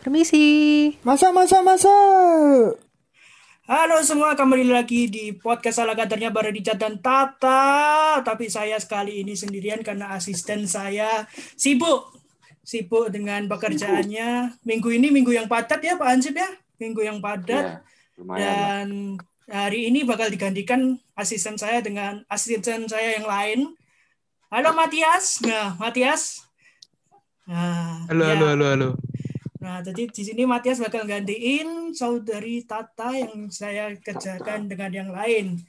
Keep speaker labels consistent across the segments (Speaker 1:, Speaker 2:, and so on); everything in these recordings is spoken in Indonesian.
Speaker 1: Permisi.
Speaker 2: Masa, masa, masa.
Speaker 3: Halo semua, kembali lagi di podcast salah kadarnya bareng Richard dan Tata. Tapi saya sekali ini sendirian karena asisten saya sibuk. Sibuk dengan pekerjaannya. Minggu ini minggu yang padat ya Pak Ansip ya? Minggu yang padat.
Speaker 2: Ya, lumayan lah.
Speaker 3: Dan hari ini bakal digantikan asisten saya dengan asisten saya yang lain. Halo Matias. Nah, Matias. Nah,
Speaker 1: Halo,
Speaker 3: ya.
Speaker 1: halo, halo, halo.
Speaker 3: Nah, jadi di sini Matias bakal gantiin saudari Tata yang saya kerjakan dengan yang lain.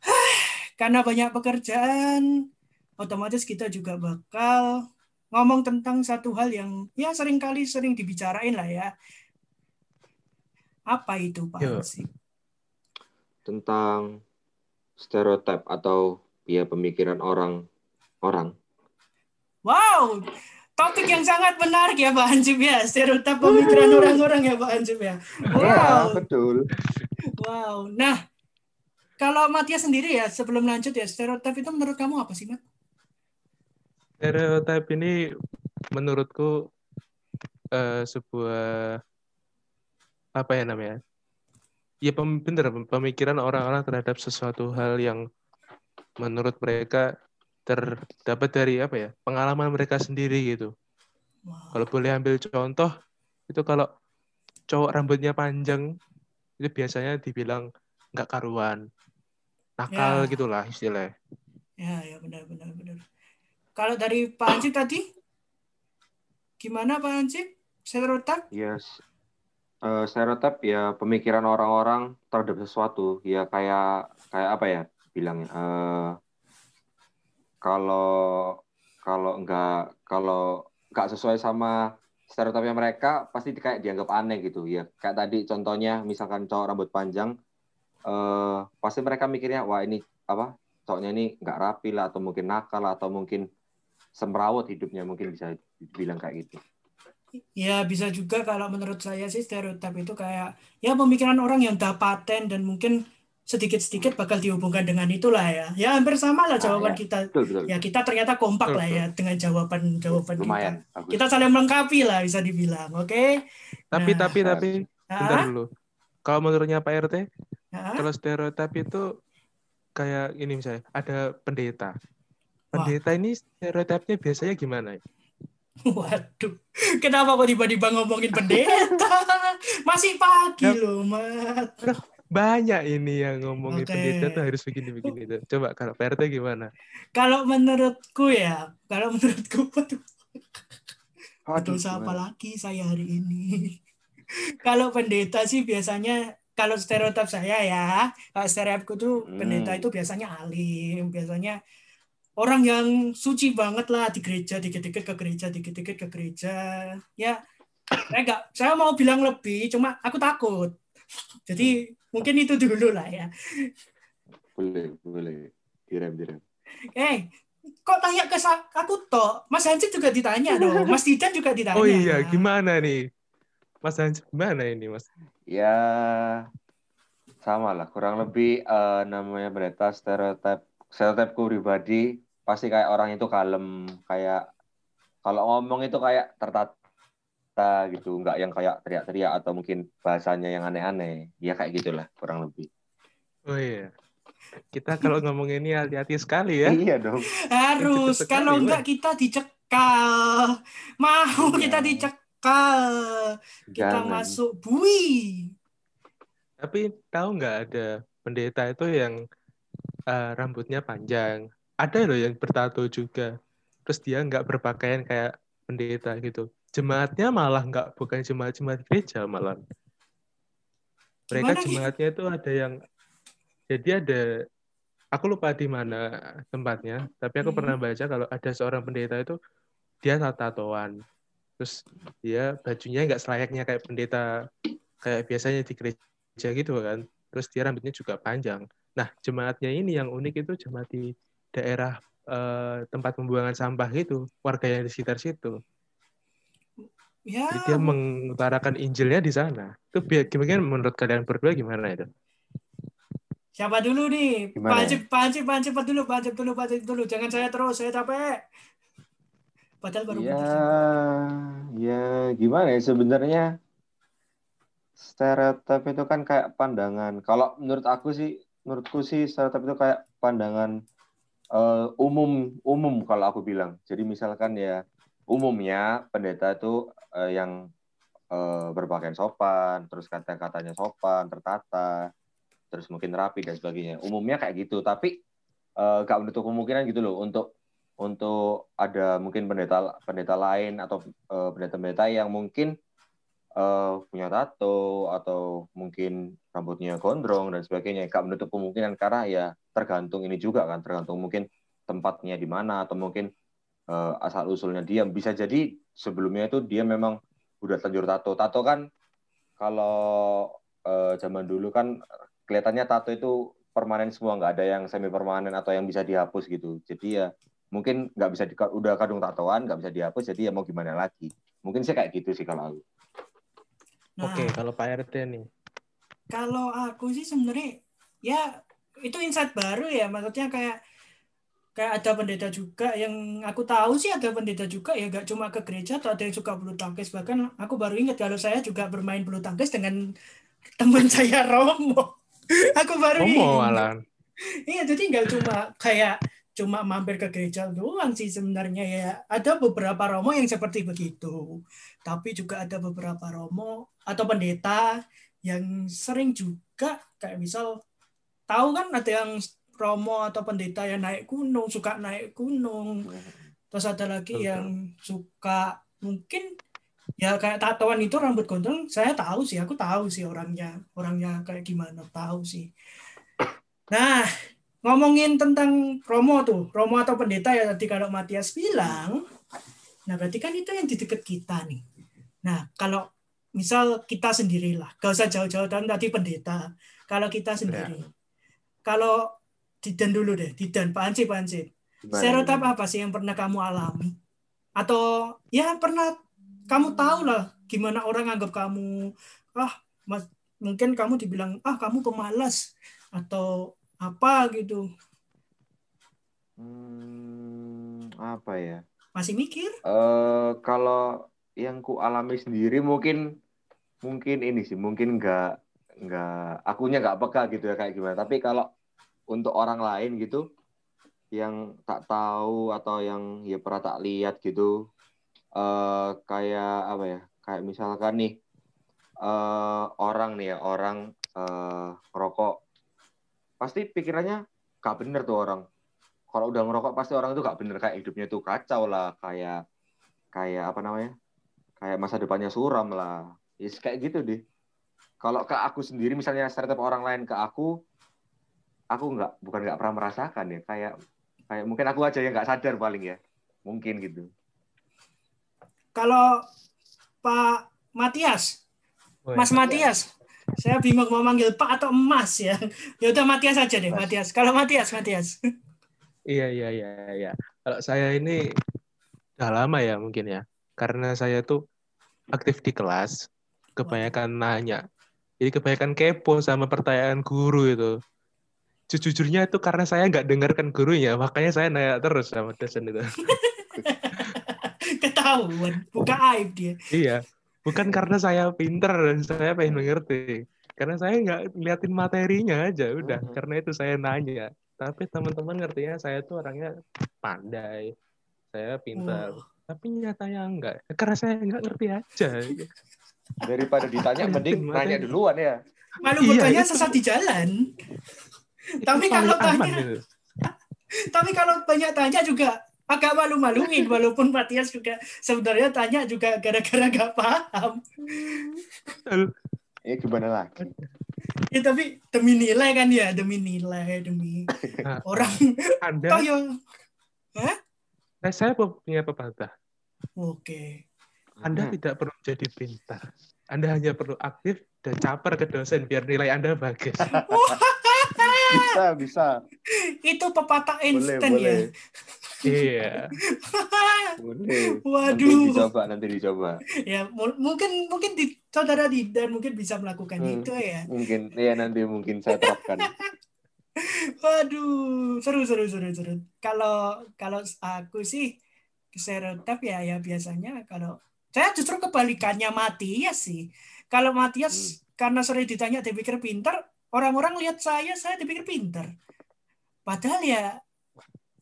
Speaker 3: Karena banyak pekerjaan, otomatis kita juga bakal ngomong tentang satu hal yang ya sering kali sering dibicarain lah ya. Apa itu Pak. Hansip?
Speaker 2: Tentang stereotip atau ya pemikiran orang orang.
Speaker 3: Wow, topik yang sangat menarik ya Pak Hansip ya. Stereotip pemikiran orang-orang ya Pak Hansip ya. Wow.
Speaker 2: betul.
Speaker 3: Wow. Nah, kalau Matias sendiri ya, sebelum lanjut ya, stereotip itu menurut kamu apa sih, Mat?
Speaker 1: Stereotip ini menurutku eh, sebuah apa ya namanya? Ya pem, bener, pemikiran orang-orang terhadap sesuatu hal yang menurut mereka terdapat dari apa ya? Pengalaman mereka sendiri gitu.
Speaker 3: Wow.
Speaker 1: Kalau boleh ambil contoh, itu kalau cowok rambutnya panjang, itu biasanya dibilang nggak karuan. Nakal
Speaker 3: Ya.
Speaker 1: gitulah istilahnya.
Speaker 3: Ya, ya benar benar benar. Kalau dari Pak Hansip tadi, gimana Pak Hansip? Stereotip?
Speaker 2: Yes. Eh, stereotip ya pemikiran orang-orang terhadap sesuatu ya kayak kayak apa ya bilangnya eh kalau kalau enggak kalau enggak sesuai sama stereotipnya mereka pasti kayak dianggap aneh gitu. Ya kayak tadi contohnya misalkan cowok rambut panjang eh pasti mereka mikirnya wah ini apa cowoknya ini enggak rapi lah atau mungkin nakal atau mungkin semrawut hidupnya mungkin bisa dibilang kayak gitu.
Speaker 3: Ya bisa juga kalau menurut saya sih stereotip itu kayak ya pemikiran orang yang udah paten dan mungkin sedikit-sedikit bakal dihubungkan dengan itulah ya. Ya hampir sama lah
Speaker 2: Ah,
Speaker 3: jawaban
Speaker 2: ya.
Speaker 3: kita.
Speaker 2: betul betul
Speaker 3: Ya kita ternyata kompak
Speaker 1: Betul,
Speaker 3: lah ya dengan jawaban-jawaban kita.
Speaker 2: lumayan bagus.
Speaker 3: Kita saling melengkapi lah bisa dibilang, oke?
Speaker 1: Tapi
Speaker 3: Nah.
Speaker 1: tapi tapi bentar
Speaker 3: Ah,
Speaker 1: dulu. Kalau menurutnya Pak RT,
Speaker 3: ah,
Speaker 1: kalau stereotip itu kayak ini misalnya ada pendeta.
Speaker 3: Wah.
Speaker 1: Pendeta ini stereotipnya biasanya gimana? ya?
Speaker 3: Waduh, kenapa kok tiba-tiba ngomongin pendeta? Masih pagi
Speaker 1: Ya.
Speaker 3: loh, Mat.
Speaker 1: Banyak ini yang ngomongin
Speaker 3: Oke.
Speaker 1: pendeta tuh harus begini begini tuh. Coba kalau Pak RT gimana?
Speaker 3: Kalau menurutku ya, kalau menurutku, waduh,
Speaker 2: Aduh,
Speaker 3: dosa apa
Speaker 2: gimana?
Speaker 3: lagi saya hari ini? kalau pendeta sih biasanya, kalau stereotip saya ya, kalau stereotipku tuh
Speaker 2: Hmm.
Speaker 3: pendeta itu biasanya alim, biasanya orang yang suci banget lah di gereja, dikit-dikit ke gereja, dikit-dikit ke gereja. Ya, saya nggak, saya mau bilang lebih, cuma aku takut. Jadi mungkin itu dulu lah ya.
Speaker 2: boleh boleh direm direm
Speaker 3: Eh, kok tanya ke aku toh? Mas Hansip juga ditanya dong. Mas Didan juga ditanya.
Speaker 1: Oh iya, gimana nih? Mas Hans, gimana ini Mas?
Speaker 2: ya sama lah kurang lebih eh, namanya pendeta stereotip stereotipku pribadi pasti kayak orang itu kalem kayak kalau ngomong itu kayak tertata gitu nggak yang kayak teriak-teriak atau mungkin bahasanya yang aneh-aneh ya kayak gitulah kurang lebih
Speaker 1: Oh iya. Kita kalau ngomong ini hati-hati sekali ya.
Speaker 2: iya dong
Speaker 3: Harus.
Speaker 1: Sekali,
Speaker 3: Kalau
Speaker 1: Mas.
Speaker 3: enggak kita dicekal. Mau
Speaker 2: Iya.
Speaker 3: kita dicekal. Kita
Speaker 2: Jangan.
Speaker 3: masuk bui.
Speaker 1: Tapi tahu nggak ada pendeta itu yang eh, rambutnya panjang. Ada loh yang bertato juga. Terus dia nggak berpakaian kayak pendeta gitu. Jemaatnya malah nggak bukan jemaat-jemaat gereja malah. Mereka
Speaker 3: Gimana,
Speaker 1: jemaatnya itu ada yang jadi ada aku lupa di mana tempatnya, tapi aku
Speaker 3: Hmm.
Speaker 1: pernah baca kalau ada seorang pendeta itu dia tatoan. Terus dia bajunya nggak selayaknya kayak pendeta kayak biasanya di gereja gitu kan. Terus dia rambutnya juga panjang. Nah, jemaatnya ini yang unik itu jemaat di daerah eh, tempat pembuangan sampah gitu, warga yang di sekitar situ.
Speaker 3: Ya.
Speaker 1: Jadi dia mengutarakan Injilnya di sana. Itu gimana menurut kalian berdua gimana itu?
Speaker 3: Siapa dulu nih?
Speaker 2: Gimana
Speaker 3: Pak? Hansip, Pak Hansip, Pak Hansip dulu, Pak Hansip dulu, Pak Hansip dulu. Jangan saya terus, saya capek. Padahal baru
Speaker 2: Ya, ya gimana ya sebenarnya stereotip itu kan kayak pandangan. Kalau menurut aku sih, menurutku sih stereotip itu kayak pandangan eh, umum umum kalau aku bilang. Jadi misalkan ya umumnya pendeta itu eh, yang eh, berpakaian sopan, terus kata-katanya sopan, tertata, terus mungkin rapi dan sebagainya. Umumnya kayak gitu. Tapi eh, gak menutup kemungkinan gitu loh untuk untuk ada mungkin pendeta pendeta lain atau eh, pendeta-pendeta yang mungkin eh, punya tato atau mungkin rambutnya gondrong dan sebagainya. Gak menutup kemungkinan karena ya tergantung ini juga kan, tergantung mungkin tempatnya di mana atau mungkin eh, asal usulnya dia bisa jadi sebelumnya itu dia memang udah terlanjur tato. Tato kan kalau eh, zaman dulu kan kelihatannya tato itu permanen semua nggak ada yang semi permanen atau yang bisa dihapus gitu. Jadi ya mungkin nggak bisa di, udah kadung tatoan nggak bisa dihapus jadi ya mau gimana lagi. Mungkin sih kayak gitu sih kalau aku.
Speaker 3: Nah,
Speaker 1: Oke, kalau Pak RT nih.
Speaker 3: kalau aku sih sebenarnya ya itu insight baru ya maksudnya kayak kayak ada pendeta juga yang aku tahu sih ada pendeta juga ya gak cuma ke gereja atau ada yang suka bulu tangkis. Bahkan aku baru ingat kalau saya juga bermain bulu tangkis dengan teman saya Romo. Aku baru
Speaker 1: Romo
Speaker 3: ingat.
Speaker 1: Alan.
Speaker 3: iya jadi nggak cuma kayak cuma mampir ke gereja doang sih sebenarnya ya. Ada beberapa Romo yang seperti begitu. Tapi juga ada beberapa Romo atau pendeta yang sering juga kayak misal tahu kan ada yang Romo atau pendeta yang naik gunung suka naik gunung. Terus ada lagi
Speaker 1: Betul.
Speaker 3: yang suka mungkin ya kayak tatoan itu rambut gondrong saya tahu sih aku tahu sih orangnya orangnya kayak gimana tahu sih. Nah ngomongin tentang Romo tuh Romo atau pendeta ya tadi kalau Matias bilang nah berarti kan itu yang di dekat kita nih. Nah kalau misal kita sendirilah gak usah jauh-jauh dan tadi pendeta kalau kita sendiri. Kalau Didan dulu deh Didan Pak Anci Pak Anci stereotip apa sih yang pernah kamu alami? Atau ya pernah kamu tahu lah gimana orang anggap kamu ah mas, mungkin kamu dibilang ah kamu pemalas atau apa gitu.
Speaker 2: Hmm, apa ya?
Speaker 3: masih mikir?
Speaker 2: Eh kalau yang ku alami sendiri mungkin mungkin ini sih mungkin nggak nggak akunya nggak peka gitu ya kayak gimana. Tapi kalau untuk orang lain gitu yang tak tahu atau yang ya pernah tak lihat gitu. Eh kayak apa ya? Kayak misalkan nih eh orang nih ya orang eh rokok pasti pikirannya gak bener tuh orang. Kalau udah ngerokok pasti orang itu gak bener. Kayak hidupnya tuh kacau lah. Kayak kayak apa namanya? Kayak masa depannya suram lah. Yes, kayak gitu deh. Kalau ke aku sendiri misalnya stereotip orang lain ke aku aku nggak bukan nggak pernah merasakan ya kayak kayak mungkin aku aja yang nggak sadar paling ya mungkin gitu
Speaker 3: kalau Pak Matias Mas Matias saya bingung mau manggil Pak atau Mas ya ya udah Matias aja deh
Speaker 2: Mas.
Speaker 3: Matias kalau Matias Matias
Speaker 1: Iya, iya, iya, iya. Kalau saya ini udah lama ya mungkin ya. Karena saya tuh aktif di kelas, kebanyakan nanya. Jadi kebanyakan kepo sama pertanyaan guru itu. Jujurnya itu karena saya nggak dengarkan gurunya, makanya saya nanya terus sama dosen itu.
Speaker 3: ketahuan buka aib dia
Speaker 1: iya, bukan karena saya pinter dan saya pengen mengerti. Karena saya nggak ngeliatin materinya aja, udah.
Speaker 2: Mhm.
Speaker 1: Karena itu saya nanya. Tapi teman-teman ngertinya saya tuh orangnya pandai, saya pintar.
Speaker 3: Oh.
Speaker 1: Tapi nyatanya enggak, karena saya nggak ngerti aja.
Speaker 2: daripada ditanya mending nanya duluan ya
Speaker 3: malu
Speaker 1: Iya,
Speaker 3: bertanya
Speaker 1: itu-
Speaker 3: sesat di jalan Tapi kalau
Speaker 1: aman
Speaker 3: tanya-
Speaker 1: itu.
Speaker 3: Tapi kalau banyak tanya juga agak malu-maluin walaupun Matias juga sebenarnya tanya juga gara-gara gak paham.
Speaker 2: Ya gimana lagi
Speaker 3: Ya, tapi demi nilai kan ya, demi nilai, demi
Speaker 1: Nah,
Speaker 3: orang
Speaker 1: Anda,
Speaker 3: toh yo.
Speaker 1: eh, saya punya pepatah.
Speaker 3: Oke.
Speaker 1: Anda
Speaker 2: Hmm.
Speaker 1: tidak perlu jadi pintar. Anda hanya perlu aktif dan caper ke dosen biar nilai Anda bagus.
Speaker 2: Bisa bisa
Speaker 3: Itu pepatah Einstein
Speaker 2: boleh
Speaker 3: ya.
Speaker 1: Iya.
Speaker 2: boleh nanti
Speaker 3: Waduh.
Speaker 2: dicoba nanti dicoba
Speaker 3: Ya mu- mungkin mungkin di saudara Didan mungkin bisa melakukan
Speaker 2: Hmm.
Speaker 3: itu ya.
Speaker 2: mungkin ya nanti mungkin saya terapkan
Speaker 3: Waduh, seru seru seru seru. Kalau kalau aku sih stereotip ya ya biasanya kalau saya justru kebalikannya Matias sih. Kalau Matias hmm. karena sering ditanya dipikir pinter, orang-orang lihat saya saya dipikir pinter. Padahal ya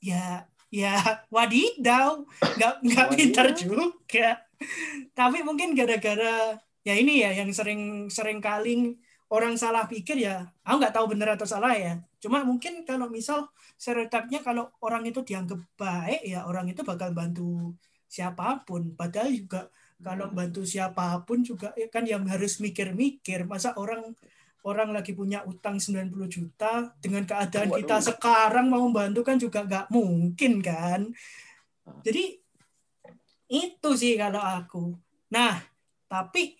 Speaker 3: ya ya wadidaw nggak nggak pintar juga tapi mungkin gara-gara ya ini ya yang sering sering kali orang salah pikir ya aku nggak tahu benar atau salah ya cuma mungkin kalau misal stereotipnya kalau orang itu dianggap baik ya orang itu bakal bantu siapa pun padahal juga kalau hmm. bantu siapa pun juga ya kan yang harus mikir-mikir masa orang orang lagi punya utang 90 juta dengan keadaan Waduh. kita sekarang mau membantu kan juga nggak mungkin kan jadi itu sih kalau aku nah tapi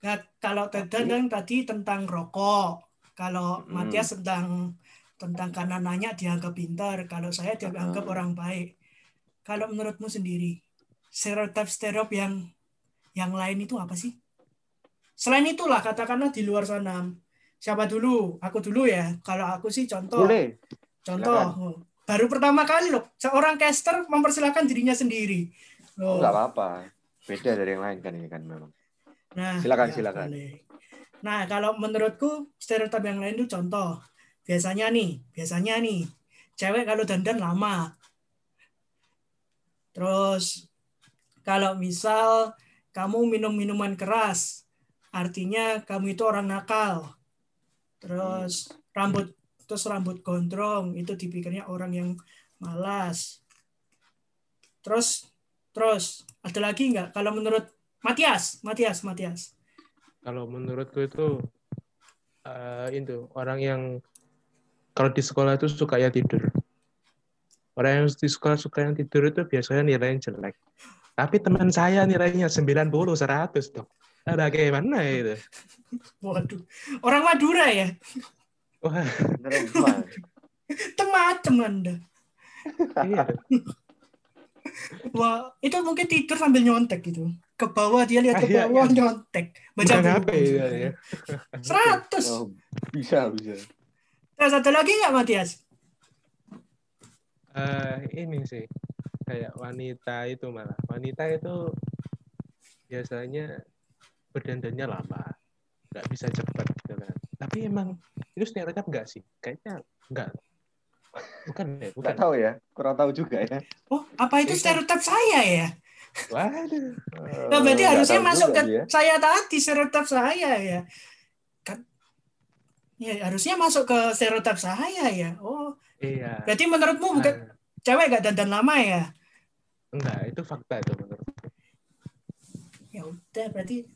Speaker 3: Nah, kalau Tedan tadi tentang rokok, kalau hmm. Matias tentang tentang karena nanya dianggap pintar, kalau saya dianggap hmm. orang baik. Kalau menurutmu sendiri, stereotip-stereotip yang yang lain itu apa sih? Selain itulah katakanlah di luar sana. Siapa dulu? Aku dulu ya. Kalau aku sih contoh. Boleh. Contoh. Silakan. Baru pertama kali loh, seorang caster mempersilahkan dirinya sendiri.
Speaker 2: Oh, enggak apa-apa. Beda dari yang lain kan ini kan memang. Nah, silakan ya, silakan. Boleh.
Speaker 3: Nah, kalau menurutku stereotip yang lain itu contoh. Biasanya nih, biasanya nih, cewek kalau dandan lama. Terus kalau misal kamu minum minuman keras, artinya kamu itu orang nakal. Terus rambut terus rambut gondrong itu dipikirnya orang yang malas. Terus terus ada lagi nggak? Kalau menurut Matias, Matias, Matias.
Speaker 1: Kalau menurutku itu uh, itu orang yang kalau di sekolah itu suka ya tidur. Orang yang di sekolah suka yang tidur itu biasanya nilainya jelek. Tapi teman saya nilainya 90, 100 dong. Ada gimana itu?
Speaker 3: Waduh. Orang Madura ya? Wah. Teman-teman dah. Iya. Wah, itu mungkin tidur sambil nyontek gitu ke bawah dia lihat ke ah, iya, bawah iya, nyontek baca buku ya, ya. seratus oh,
Speaker 2: bisa bisa
Speaker 3: Terus satu lagi nggak Matias
Speaker 1: uh, ini sih kayak wanita itu malah wanita itu biasanya berdandannya lama nggak bisa cepat gitu kan tapi emang itu stereotip nggak sih kayaknya nggak bukan
Speaker 2: ya bukan tahu ya kurang tahu juga ya
Speaker 3: oh apa itu stereotip saya ya Waduh. Nah, berarti harusnya masuk ke ya. saya tadi stereotip saya ya. Kan ya harusnya masuk ke stereotip saya ya. Oh. Iya. Berarti menurutmu bukan nah. cewek gak dandan lama ya?
Speaker 1: Enggak, itu fakta itu.
Speaker 3: Ya udah, berarti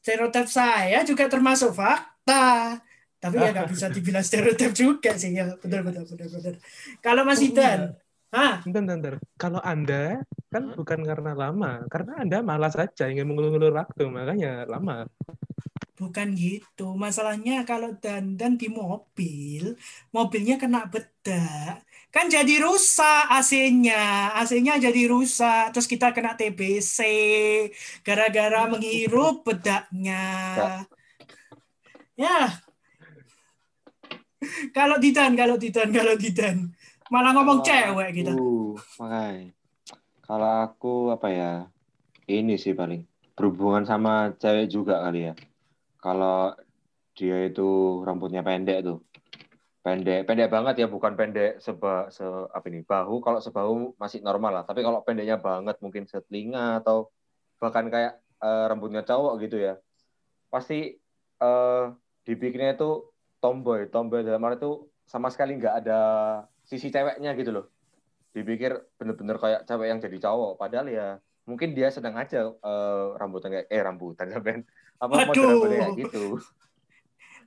Speaker 3: stereotip saya juga termasuk fakta. Tapi ya nggak bisa dibilang stereotip juga sih ya. Betul betul betul betul. Kalau Mas oh, Idan,
Speaker 1: Ah, bentar, bentar. Kalau Anda kan bukan karena lama, karena Anda malas saja ingin mengulur-ulur waktu, makanya lama.
Speaker 3: Bukan gitu. Masalahnya kalau dandan di mobil, mobilnya kena bedak, kan jadi rusak AC-nya. AC-nya jadi rusak, terus kita kena TBC gara-gara menghirup bedaknya. Ya. Kalau Didan, kalau Didan, kalau Didan malah ngomong kalau cewek gitu.
Speaker 2: Makanya. Kalau aku apa ya? Ini sih paling berhubungan sama cewek juga kali ya. Kalau dia itu rambutnya pendek tuh. Pendek, pendek banget ya, bukan pendek seba se apa ini, bahu. Kalau sebahu masih normal lah, tapi kalau pendeknya banget mungkin setelinga atau bahkan kayak uh, rambutnya cowok gitu ya. Pasti uh, dibikinnya itu tomboy, tomboy dalam arti itu sama sekali nggak ada sisi ceweknya gitu loh dipikir bener-bener kayak cewek yang jadi cowok padahal ya mungkin dia sedang aja uh, rambutan kayak eh rambutan sampai apa
Speaker 3: model kayak gitu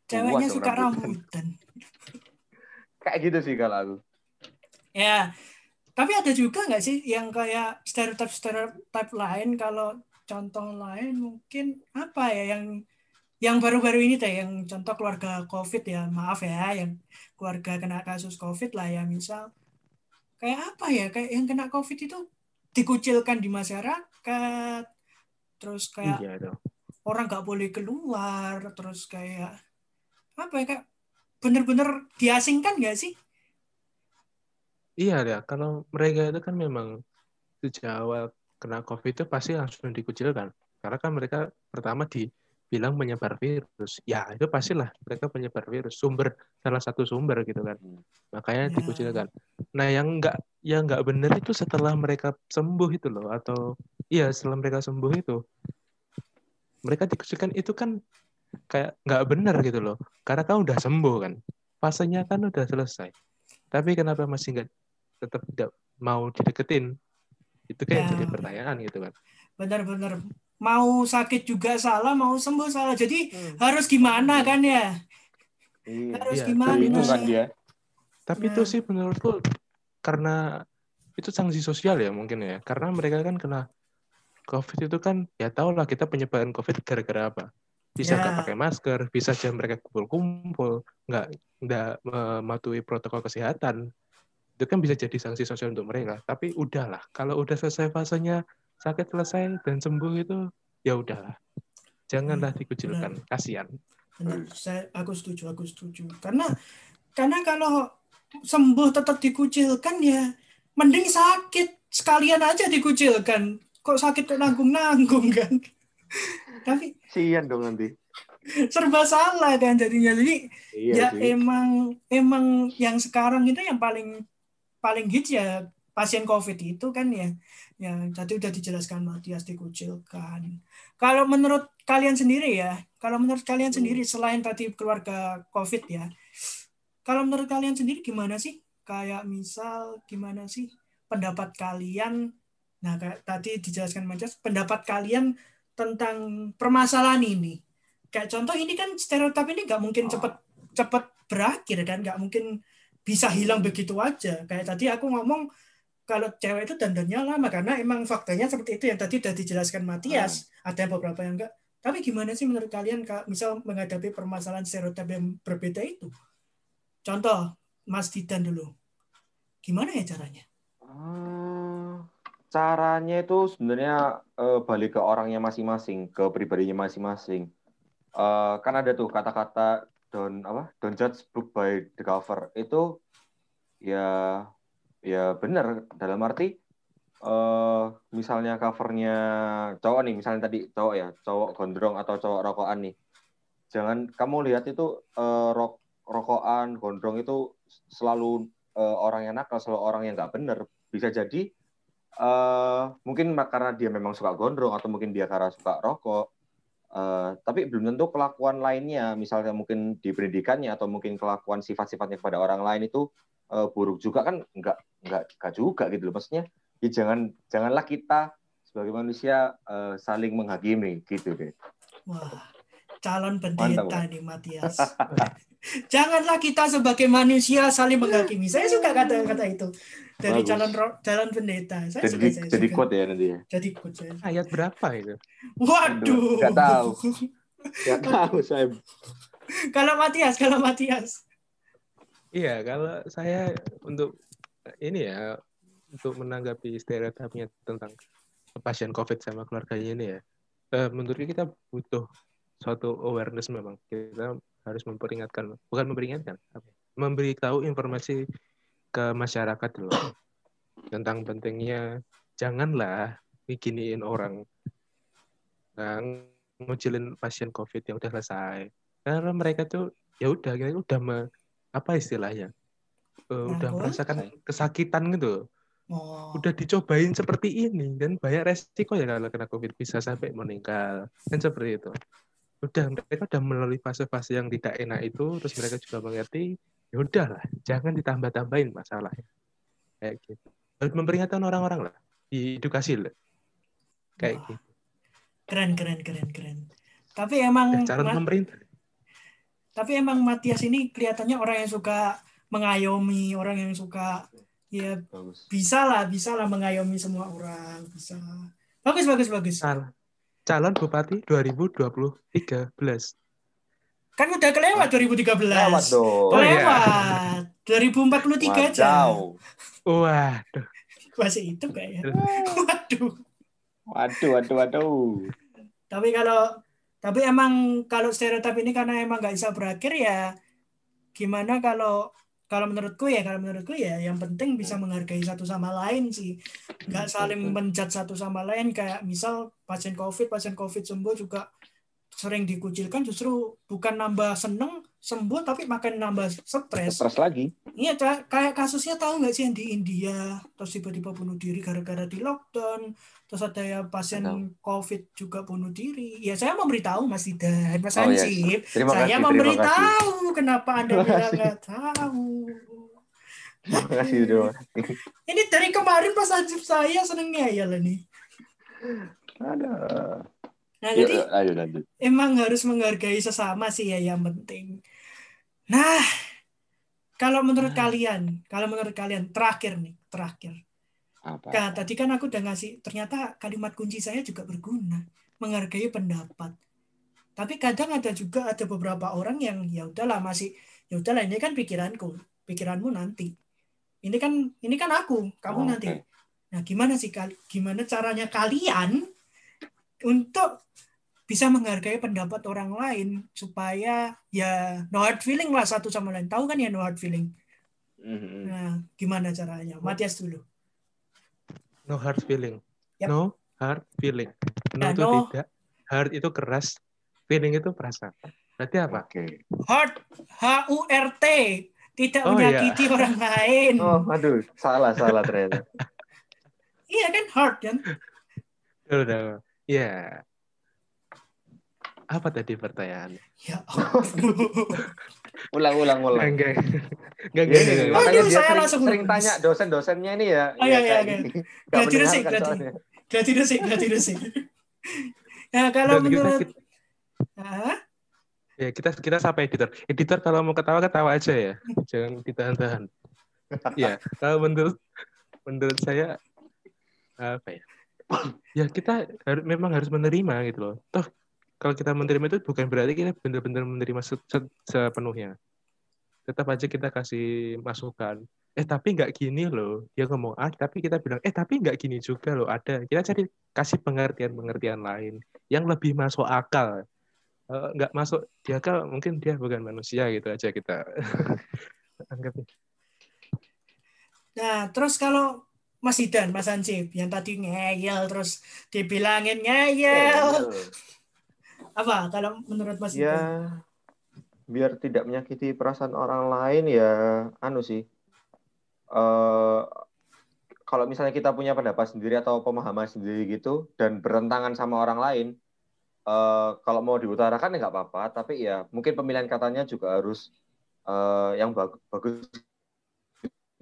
Speaker 3: ceweknya suka rambutan.
Speaker 2: kayak gitu sih kalau aku.
Speaker 3: Ya tapi ada juga nggak sih yang kayak stereotip stereotip lain? Kalau contoh lain mungkin apa ya yang yang baru-baru ini deh yang contoh keluarga covid ya maaf ya yang keluarga kena kasus covid lah ya misal. Kayak apa ya kayak yang kena covid itu dikucilkan di masyarakat terus kayak iya orang nggak boleh keluar terus kayak apa ya kayak bener-bener diasingkan nggak sih
Speaker 1: iya ya kalau mereka itu kan memang sejak awal kena COVID itu pasti langsung dikucilkan. Karena kan mereka pertama dibilang menyebar virus. Ya, itu pastilah mereka penyebar virus. Sumber, salah satu sumber gitu kan.
Speaker 2: Hmm.
Speaker 1: Makanya
Speaker 3: Ya.
Speaker 1: dikucilkan. Nah, yang enggak yang enggak benar itu setelah mereka sembuh itu loh. Atau, iya setelah mereka sembuh itu. Mereka dikucilkan itu kan kayak nggak benar gitu loh. Karena kan udah sembuh kan. Fasenya kan udah selesai. Tapi kenapa masih nggak tetap tidak mau dideketin? Itu kayak
Speaker 3: Ya.
Speaker 1: jadi pertanyaan gitu kan.
Speaker 3: Benar-benar mau sakit juga salah, mau sembuh salah. Jadi
Speaker 1: Hmm.
Speaker 3: harus gimana kan ya?
Speaker 2: Iya.
Speaker 3: Harus
Speaker 1: Iya,
Speaker 3: gimana?
Speaker 1: tapi
Speaker 2: Bingung kan dia.
Speaker 1: Tapi
Speaker 3: Ya.
Speaker 1: itu sih menurutku karena itu sanksi sosial ya mungkin ya. Karena mereka kan kena COVID itu kan ya tau lah kita penyebaran COVID gara-gara apa. Bisa nggak pakai masker, bisa aja mereka kumpul-kumpul, nggak nggak mematuhi protokol kesehatan. Itu kan bisa jadi sanksi sosial untuk mereka. Tapi udahlah, kalau udah selesai fasenya sakit selesai dan sembuh itu ya udahlah. Janganlah dikucilkan, kasihan.
Speaker 3: Benar, saya aku setuju, aku setuju. Karena karena kalau sembuh tetap dikucilkan ya mending sakit sekalian aja dikucilkan. Kok sakit kok nanggung-nanggung kan? Tapi
Speaker 2: Sian dong nanti.
Speaker 3: serba salah kan jadinya. Jadi
Speaker 2: Iya
Speaker 3: ya
Speaker 2: sih.
Speaker 3: emang emang yang sekarang itu yang paling paling hits ya pasien COVID itu kan ya. Ya tadi udah dijelaskan Matias dikucilkan. Kalau menurut kalian sendiri ya, kalau menurut kalian
Speaker 2: Hmm.
Speaker 3: sendiri selain tadi keluarga COVID ya, kalau menurut kalian sendiri gimana sih? Kayak misal gimana sih pendapat kalian? Nah, kayak tadi dijelaskan Matias, pendapat kalian tentang permasalahan ini. Kayak contoh ini kan stereotip ini nggak mungkin
Speaker 2: Ah.
Speaker 3: cepet cepet berakhir kan, nggak mungkin bisa hilang begitu aja. Kayak tadi aku ngomong kalau cewek itu dandannya lama karena emang faktanya seperti itu yang tadi udah dijelaskan Matias. Ada yang beberapa yang enggak. Tapi gimana sih menurut kalian Kak, misal menghadapi permasalahan stereotip yang berbeda itu? Contoh, Mas Didan dulu. Gimana ya caranya?
Speaker 2: Eh, caranya itu sebenarnya eh, balik ke orangnya masing-masing, ke pribadinya masing-masing. Eh, kan ada tuh kata-kata don't apa? Don't judge book by the cover. Itu ya ya benar. Dalam arti eh misalnya covernya cowok nih misalnya tadi cowok ya cowok gondrong atau cowok rokokan nih. Jangan kamu lihat itu eh, rok rokokan gondrong itu selalu eh, orang yang nakal selalu orang yang nggak bener bisa jadi eh mungkin karena dia memang suka gondrong atau mungkin dia karena suka rokok Eh, tapi belum tentu kelakuan lainnya misalnya mungkin di pendidikannya atau mungkin kelakuan sifat-sifatnya kepada orang lain itu eh, buruk juga kan? Nggak nggak nggak juga gitu loh maksudnya. Ya jangan janganlah kita sebagai manusia eh, saling menghakimi gitu deh.
Speaker 3: Wah, calon
Speaker 2: Mantap,
Speaker 3: pendeta nih Matias. Janganlah kita sebagai manusia saling menghakimi. Saya suka kata-kata itu dari
Speaker 2: Bagus.
Speaker 3: calon calon pendeta. Saya suka,
Speaker 2: jadi
Speaker 3: saya
Speaker 2: jadi
Speaker 3: suka.
Speaker 2: quote ya nanti ya
Speaker 3: Jadi quote saya.
Speaker 1: Ayat berapa itu?
Speaker 3: Waduh.
Speaker 2: Nggak tahu. nggak tahu saya
Speaker 3: kalau Matias, kalau Matias.
Speaker 1: Iya, kalau saya untuk ini ya untuk menanggapi stereotipnya tentang pasien COVID sama keluarganya ini ya, eh, menurutku kita butuh suatu awareness memang kita harus memperingatkan, bukan memperingatkan, memberitahu informasi ke masyarakat loh tentang pentingnya janganlah bikinin orang nah, ngucilin pasien COVID yang udah selesai. Karena mereka tuh ya udah kita udah me- apa istilahnya Eh, udah merasakan kesakitan gitu
Speaker 3: Oh,
Speaker 1: udah dicobain seperti ini dan banyak resiko ya kalau kena covid bisa sampai meninggal kan seperti itu udah mereka udah melalui fase-fase yang tidak enak itu terus mereka juga mengerti ya udahlah jangan ditambah-tambahin masalahnya kayak gitu harus memperingatkan orang-orang lah diedukasi lah kayak
Speaker 3: Wah.
Speaker 1: gitu
Speaker 3: keren keren keren keren. Tapi emang
Speaker 1: calon
Speaker 3: Ma-
Speaker 1: pemerintah
Speaker 3: tapi emang Matias ini kelihatannya orang yang suka mengayomi, orang yang suka ya
Speaker 2: bagus
Speaker 3: bisa lah, bisa lah mengayomi semua orang, bisa. Bagus bagus bagus.
Speaker 1: Cal- calon bupati 2023 belas
Speaker 3: Kan udah kelewat 2013.
Speaker 2: lewat dong
Speaker 1: Oh, iya.
Speaker 3: Kelewat. 2043 aja.
Speaker 1: Waduh
Speaker 3: Masih itu kayaknya. Waduh.
Speaker 2: waduh waduh waduh
Speaker 3: Tapi kalau tapi emang kalau stereotip ini karena emang nggak bisa berakhir ya gimana kalau kalau menurutku ya kalau menurutku ya yang penting bisa menghargai satu sama lain sih. Nggak saling menjat satu sama lain. Kayak misal pasien covid pasien covid sembuh juga sering dikucilkan justru bukan nambah seneng sembuh tapi makin nambah stres
Speaker 2: Stres lagi.
Speaker 3: Iya, kayak kasusnya tahu nggak sih yang di India, terus tiba-tiba bunuh diri gara-gara di lockdown, terus ada ya pasien
Speaker 2: Tahu.
Speaker 3: COVID juga bunuh diri. Ya saya memberitahu Mas Didan, Mas
Speaker 2: Oh, iya.
Speaker 3: Hansip.
Speaker 2: Terima
Speaker 3: saya
Speaker 2: kasih,
Speaker 3: memberitahu kenapa Anda bilang
Speaker 2: kasih.
Speaker 3: nggak tahu.
Speaker 2: Terima kasih, terima kasih.
Speaker 3: Ini dari kemarin Mas Hansip saya seneng ngeyel ini.
Speaker 2: Ada.
Speaker 3: Nah,
Speaker 2: Yuk,
Speaker 3: jadi
Speaker 2: lanjut, lanjut.
Speaker 3: emang harus menghargai sesama sih ya yang penting. Nah, kalau menurut kalian, kalau menurut kalian terakhir nih, terakhir.
Speaker 2: Apa?
Speaker 3: Nah, tadi kan aku udah ngasih, ternyata kalimat kunci saya juga berguna, menghargai pendapat. Tapi kadang ada juga ada beberapa orang yang ya udahlah masih ya udahlah ini kan pikiranku, pikiranmu nanti. Ini kan ini kan aku, kamu
Speaker 2: Oh,
Speaker 3: nanti. Nah, gimana sih gimana caranya kalian untuk bisa menghargai pendapat orang lain supaya ya no hard feeling lah satu sama lain. Tahu kan ya no hard feeling.
Speaker 2: Mhm.
Speaker 3: Nah, gimana caranya? Matias dulu.
Speaker 1: No hard feeling.
Speaker 3: Yap.
Speaker 1: No hard feeling. No
Speaker 3: Nah,
Speaker 1: itu
Speaker 3: no-
Speaker 1: tidak. Hard itu keras. Feeling itu perasaan. Berarti apa?
Speaker 2: Oke.
Speaker 3: Heart H U R T tidak
Speaker 1: Oh,
Speaker 3: menyakiti orang lain.
Speaker 2: Oh, aduh, salah, salah ternyata.
Speaker 3: Iya kan heart kan?
Speaker 1: Udah, udah. Ya. Apa tadi pertanyaan?
Speaker 3: Ya ampun.
Speaker 2: Ulang, ulang, ulang.
Speaker 1: Enggak. Enggak,
Speaker 2: Iya,
Speaker 1: enggak,
Speaker 2: iya,
Speaker 1: enggak.
Speaker 2: makanya
Speaker 3: Aduh,
Speaker 2: dia
Speaker 3: saya
Speaker 2: sering,
Speaker 3: langsung
Speaker 2: sering tanya dosen-dosennya ini ya.
Speaker 3: Oh, iya, iya, iya.
Speaker 2: mendengarkan
Speaker 3: gladi.
Speaker 2: soalnya.
Speaker 3: Gladi resik, gladi resik. Nah, kalau
Speaker 1: Dan kita-
Speaker 3: menurut
Speaker 1: kita-
Speaker 3: Hah?
Speaker 1: Ya, kita kita sapa editor. Editor kalau mau ketawa ketawa aja ya. Jangan ditahan-tahan. Ya, kalau menurut menurut saya apa ya? Ya kita harus memang harus menerima gitu loh. Toh kalau kita menerima itu bukan berarti kita benar-benar menerima se- se- sepenuhnya. Tetap aja kita kasih masukan. Eh tapi nggak gini loh. Dia ngomong ah tapi kita bilang eh tapi nggak gini juga loh. Ada. Kita cari kasih pengertian-pengertian lain yang lebih masuk akal. Eh, nggak masuk di akal mungkin dia bukan manusia gitu aja kita anggapnya.
Speaker 3: Nah, terus kalau Mas Idan, Mas Hansip, yang tadi ngeyel terus dibilangin ngeyel. Apa kalau menurut Mas
Speaker 2: Ya,
Speaker 3: Idan?
Speaker 2: biar tidak menyakiti perasaan orang lain ya, anu sih. eh kalau misalnya kita punya pendapat sendiri atau pemahaman sendiri gitu dan bertentangan sama orang lain, eh kalau mau diutarakan ya nggak apa-apa. Tapi ya mungkin pemilihan katanya juga harus eh yang bag- bagus,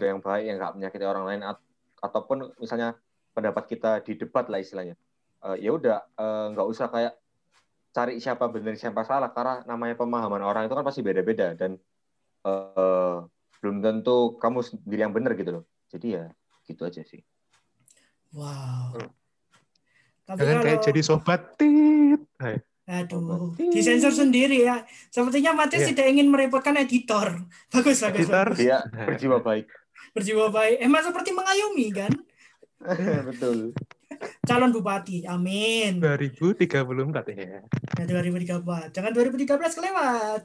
Speaker 2: yang baik, yang nggak menyakiti orang lain. At- ataupun misalnya pendapat kita di debat lah istilahnya. Eh, ya udah nggak usah kayak cari siapa benar siapa salah karena namanya pemahaman orang itu kan pasti beda-beda dan eh, belum tentu kamu sendiri yang benar gitu loh jadi ya gitu aja sih
Speaker 3: Wow. Tapi
Speaker 1: Jangan
Speaker 3: kalau
Speaker 1: kayak jadi sobat tit. Hai.
Speaker 3: Aduh, disensor sendiri ya. Sepertinya Matias
Speaker 1: Iya.
Speaker 3: tidak ingin merepotkan editor. Bagus, bagus.
Speaker 1: Editor. Nah.
Speaker 2: berjiwa baik
Speaker 3: Berjiwa baik. Emang seperti mengayomi kan?
Speaker 2: betul
Speaker 3: Calon bupati. Amin.
Speaker 1: 2034 ya.
Speaker 3: Nah, 2034. Jangan 2013 kelewat.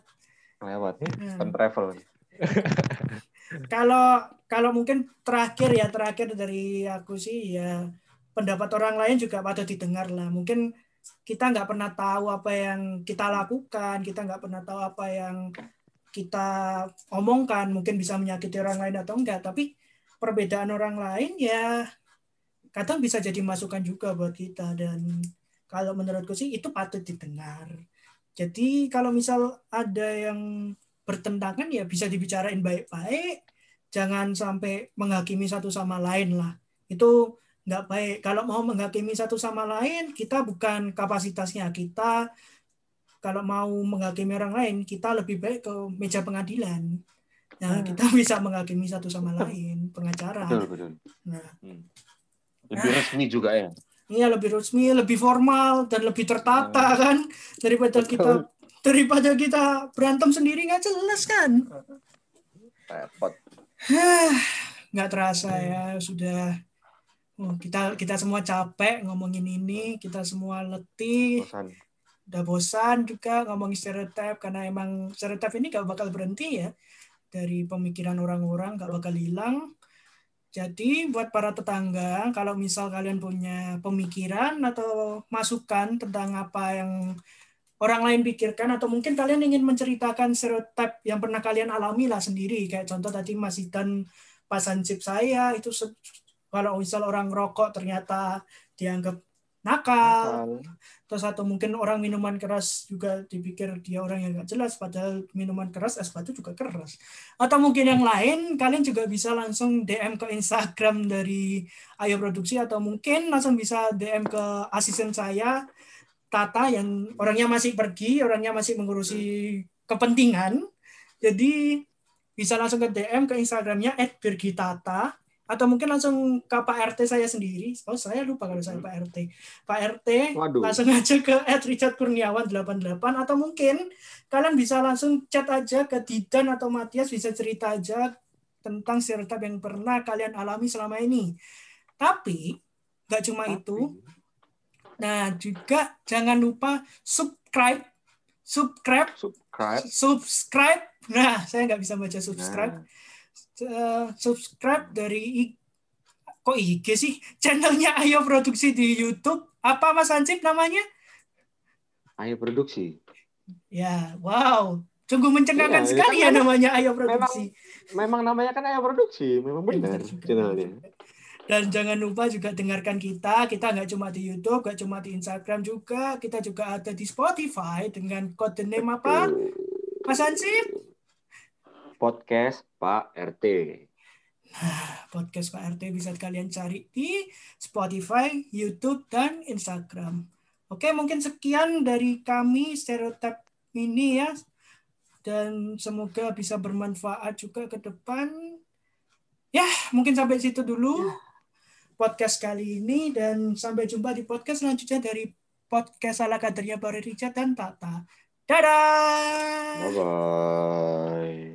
Speaker 2: lewat
Speaker 3: Nah,
Speaker 2: kan travel
Speaker 3: kalau kalau mungkin terakhir ya terakhir dari aku sih ya pendapat orang lain juga patut didengar lah. Mungkin kita nggak pernah tahu apa yang kita lakukan, kita nggak pernah tahu apa yang kita omongkan, mungkin bisa menyakiti orang lain atau enggak. Tapi perbedaan orang lain ya kadang bisa jadi masukan juga buat kita dan kalau menurutku sih itu patut didengar. Jadi kalau misal ada yang bertentangan ya bisa dibicarain baik-baik, jangan sampai menghakimi satu sama lain lah. Itu nggak baik. Kalau mau menghakimi satu sama lain, kita bukan kapasitasnya kita. Kalau mau menghakimi orang lain, kita lebih baik ke meja pengadilan. Nah,
Speaker 2: Hmm.
Speaker 3: kita bisa menghakimi satu sama lain, pengacara.
Speaker 2: betul betul
Speaker 3: Nah,
Speaker 2: Hmm. Lebih resmi juga ya
Speaker 3: Iya lebih resmi, lebih formal dan lebih tertata kan daripada
Speaker 2: Betul.
Speaker 3: kita daripada kita berantem sendiri nggak jelas kan.
Speaker 2: repot
Speaker 3: nggak terasa ya sudah oh, kita kita semua capek ngomongin ini, kita semua letih,
Speaker 2: bosan
Speaker 3: udah bosan juga ngomongin stereotip karena emang stereotip ini gak bakal berhenti ya. dari pemikiran orang-orang nggak bakal hilang. Jadi buat para tetangga, kalau misal kalian punya pemikiran atau masukan tentang apa yang orang lain pikirkan atau mungkin kalian ingin menceritakan stereotip yang pernah kalian alami lah sendiri kayak contoh tadi Mas Idan pasansip saya itu kalau misal orang rokok ternyata dianggap nakal. Terus atau mungkin orang minuman keras juga dipikir dia orang yang nggak jelas, padahal minuman keras es batu juga keras. Atau mungkin yang lain, kalian juga bisa langsung DM ke Instagram dari Ayo Produksi atau mungkin langsung bisa DM ke asisten saya Tata yang orangnya masih pergi, orangnya masih mengurusi kepentingan. Jadi bisa langsung ke DM ke Instagramnya @birgitata atau mungkin langsung ke Pak RT saya sendiri. Oh, saya lupa kalau saya Pak RT. Pak RT Waduh. langsung aja ke Richard Kurniawan 88 atau mungkin kalian bisa langsung chat aja ke Didan atau Matias bisa cerita aja tentang stereotip yang pernah kalian alami selama ini. Tapi nggak cuma Tapi. itu. Nah, juga jangan lupa subscribe subscribe
Speaker 2: subscribe
Speaker 3: subscribe. Nah, saya nggak bisa baca subscribe. Nah uh, subscribe dari kok IG sih? Channelnya Ayo Produksi di YouTube. Apa Mas Ansip namanya?
Speaker 2: Ayo Produksi.
Speaker 3: Ya wow. Sungguh mencengangkan ya, sekali ya namanya Ayo Produksi.
Speaker 2: memang, memang namanya kan Ayo Produksi memang benar channelnya.
Speaker 3: Dan jangan lupa juga dengarkan kita. Kita nggak cuma di YouTube, nggak cuma di Instagram juga. Kita juga ada di Spotify dengan kode name apa? Mas Ansip?
Speaker 2: Podcast Pak RT.
Speaker 3: Nah, podcast Pak RT bisa kalian cari di Spotify, YouTube, dan Instagram. Oke, mungkin sekian dari kami stereotip ini ya. Dan semoga bisa bermanfaat juga ke depan. Ya, mungkin sampai situ dulu podcast kali ini. Dan sampai jumpa di podcast selanjutnya dari podcast ala kadernya Bari Richard dan Tata. Dadah!
Speaker 2: Bye-bye.